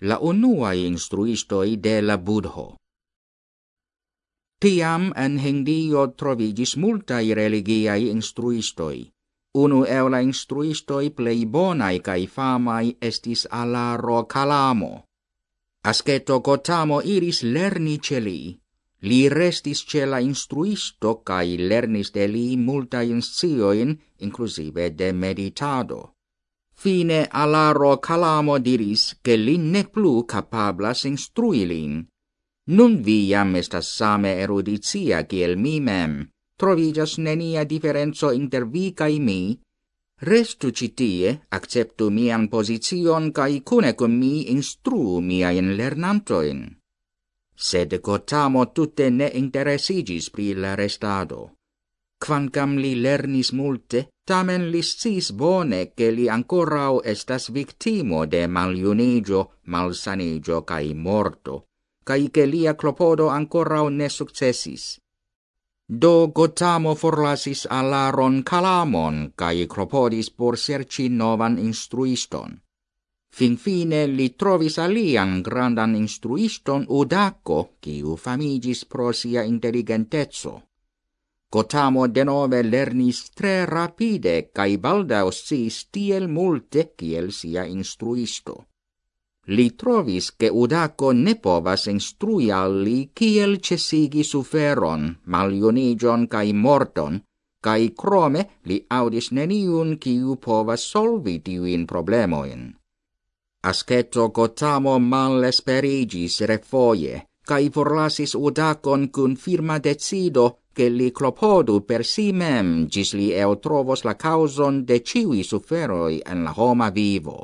la unuae instruistoi de la Budho. Tiam en Hindio trovigis multai religiai instruistoi. Unu el la instruistoi plei bonai cae famai estis Alaro Calamo. Asceto Gotamo iris lerni celi. li. Restis ce la instruisto cae lernis de li multai scioin, inclusive de meditado. Fine alaro calamo diris che li ne plu capablas instrui lin. Nun vi jam estas same erudicia kiel mi mem, trovigas nenia differenzo inter vi cae mi, Restu citie, acceptu mian position cae cune cum mi instruu miaen lernantoin. Sed Gotamo tutte ne interesigis pri la restado quancam li lernis multe, tamen li sciis bone che li ancorau estas victimo de maliunigio, malsanigio cae morto, cae che lia clopodo ancorau ne successis. Do Gotamo forlasis alaron calamon cae clopodis por serci novan instruiston. Fin fine li trovis alian grandan instruiston Udaco, ciu famigis pro sia intelligentezzo. Gotamo denove lernis tre rapide, cae baldao sis tiel multe kiel sia instruisto. Li trovis che Udaco ne povas instrui alli kiel cesigi suferon, malionigion cae morton, cae crome li audis neniun kiu povas solvi tiuin problemoin. Asceto Gotamo mal esperigis refoie, cae forlasis Udacon cun firma decido che li clopodu per si mem gis li eo trovos la causon de ciui suferoi en la homa vivo.